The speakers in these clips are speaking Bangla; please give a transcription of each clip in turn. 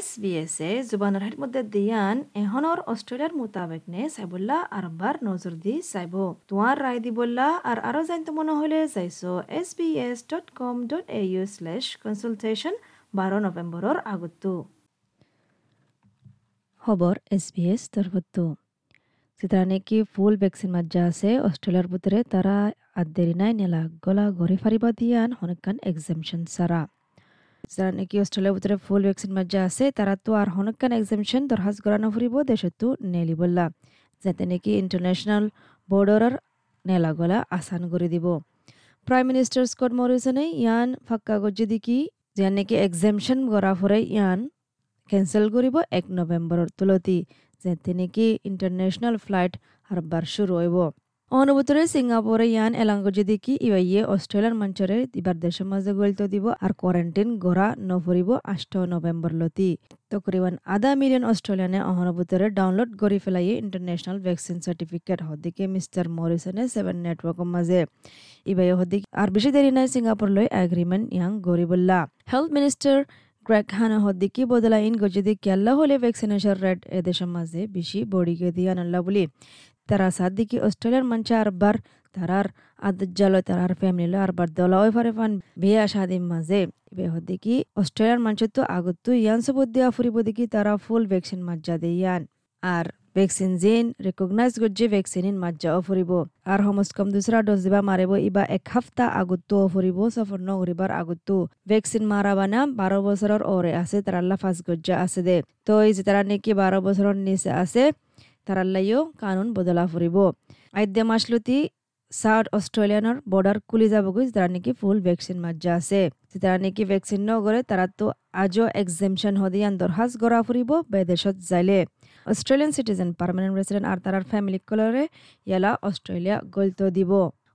এস বি এ জুবানৰ হাত মধ্যে দিয়ান এহনৰ অস্ট্রেলিয়ার মোতাবেক নে চাইবল্লা আরবার নজর দি চাইব। তোমার রায় দিবল্লা আর আরও জানতে মনে হলে চাইছো S B S dot com dot A U slash consultation বারো নভেম্বরের আগতো খবর এস বি এস তরফতো যেটা নাকি ফুল ভ্যাকসিন মাজ্জা আছে অস্ট্রেলিয়ার ভিতরে তারা আদেরি নাই নেলা। গলা ঘরে ফারিবা দিয়ান হনকান এক্সামশন সারা যারা নাকি অস্ট্রেলিয়ার ভিতরে ফুল ভ্যাকসিন মাজ্জা আছে, তারা তো আর হনকান এক্সামশন দরখাস্ত করানো ফুরিব দেশতো নেলি বললা। যাতে নাকি ইন্টারন্যাশনাল বর্ডারের নেলা গলা আসান করে দিব। প্রাইম মিনিস্টার স্কট মরিসনে ইয়ান ফাক্কা গজ্জে দিকি যে নাকি এক্সামশন করা ফুরে ইয়ান কেঞ্চেল কৰিব এক নৱেম্বৰৰ তুলতি, যেতে নাকি ইন্টারন্যাশনাল ফ্লাইট হারবার শুরু হইব। অনুভূতরে সিঙ্গাপুরে ইয়ান এলাঙ্গজি দেখি ইয়ে অস্ট্রেলিয়ার মঞ্চরে দিবার দেশের মাঝে গলিত দিব আর কোয়ারেন্টাইন গড়া নভরিব আষ্ট নভেম্বর লতি তকরিবান আধা মিলিয়ন অস্ট্রেলিয়ানে অহনুভূতরে ডাউনলোড করে ফেলাইয়ে ইন্টারন্যাশনাল ভ্যাকসিন সার্টিফিকেট হদিকে মিস্টার মরিসনে সেভেন নেটওয়ার্কের মাঝে ইবাই হদিক আর বেশি দেরি নাই সিঙ্গাপুর লই এগ্রিমেন্ট ইয়াং গরিবুল্লা হেলথ মিনিস্টার গ্রেক হানা হদ্দিকি বদলা ইন গজদি কেল্লা হলে ভ্যাকসিনেশন রেট এদেশের মাঝে বেশি বড়িকে দিয়ে আনল্লা বলি তারা সাদিকি অস্ট্রেলিয়ার মঞ্চে আরবার তারার আদজালয় তারার ফ্যামিলি আরবার দলাওয় ফারে ফান বিয়া শাদির মাঝে। বে হদ্দিকি অস্ট্রেলিয়ার মঞ্চে তো আগতো ইয়ান সবুদ দিয়া ফুরিব দিকি তারা ফুল ভ্যাকসিন মাজ্জা দিয়ান আর ভ্যাকসিন জিন রেকগনাইজ গজ্জে ভ্যাকসিন মাজ্জা ফুরিব। আর সমস কম দুসরা ডোজ দিবা মারিব, ইবা এক হাফতা আগতো ফুরিব সফর নগরিবার আগতো। ভ্যাকসিন মারাবানা বারো বছরের ওরে আছে তারাল্লা ফার্স্ট গজ্জা আছে দে। তো এই যে তারা নাকি বারো বছরের নিচে আছে তারাল্লাইও কানুন বদলা ফুরিব। আদ্যা মাসলুতি, সাউথ অস্ট্রেলিয়ানোর বর্ডার খুলি যাবগৈ, যারা নেকি ফুল ভ্যাকসিন মাজ্জা আছে। যারা নেকি ভ্যাকসিন নগরে, তারা তো আজও এক্সামশন হদিয়ান দরহাজ গড়া ফুরিব বেদেশত যাইলে। অস্ট্রেলিয়ান সিটিজেন পার্মানেন্ট রেসিডেন্ট আর তারার ফ্যামিলি কলরে ইয়ালা অস্ট্রেলিয়া গলত দিব।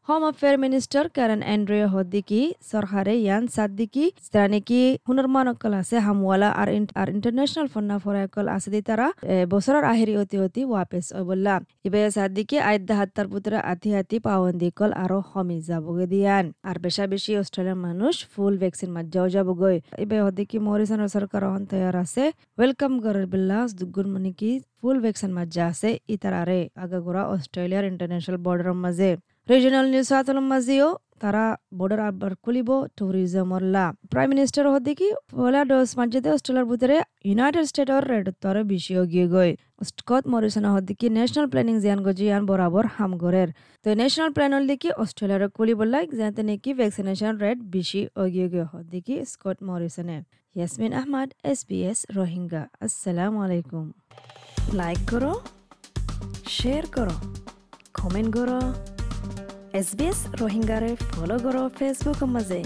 Home affair minister Karen Andrews হদ্দিকি সরকারে ইয়ান সাদ্দিকি যারা নাকি হুনরমান অকল আছে হামওয়ালা আর আর ইন্টারন্যাশনাল ফন্না ফরাকল আছে দি তারা বছরের আহেরি অতি অতি ওয়াপেস বললা ইবে সাদ্দিকি আইদ্দা হাত্তার পুত্রা আতি হাতি পাওয়ান্দি কল আরও হমি যাবগে দিয়ান আর বেশা বেশি অস্ট্রেলিয়ার মানুষ ফুল ভ্যাকসিন মাজ্জাও যাবগৈ ইবে হদ্দিকি মরিসনের সরকার হন তৈয়ার আছে ওয়েলকাম গরের বিল্লাস দুগুন মানে কি ফুল ভ্যাকসিন মাজ্জা আছে ইতারারে আগাগোড়া অস্ট্রেলিয়ার ইন্টারন্যাশনাল বর্ডারের মাঝে রিজনাল নিউজ সাতলম মাজিও তারা বর্ডার আবার খুলিব ট্যুরিজমর লা প্রাইম মিনিস্টার হদিকি পয়লা ডোজ মাঝে অস্ট্রেলিয়ার ভিতরে ইউনাইটেড স্টেটর রেড তরে বেশি গিয়ে গই স্কট মরিসন হদিকি ন্যাশনাল প্ল্যানিং জিয়ান গজিয়ান বরাবর হামগরের তো ন্যাশনাল প্ল্যানল দিকে অস্ট্রেলিয়ার খুলিব লাইক যাতে নাকি ভ্যাকসিনেশন রেট বেশি অগিয়ে গিয়ে হদিকি Scott মরিসনে Yasmin Ahmed S B S Rohingya আসসালামু আলাইকুম লাইক করো শেয়ার করো কমেন্ট করো এছ বি এছ ৰোহিংগাৰে ফ'ল' কৰক ফেচবুকৰ মাজে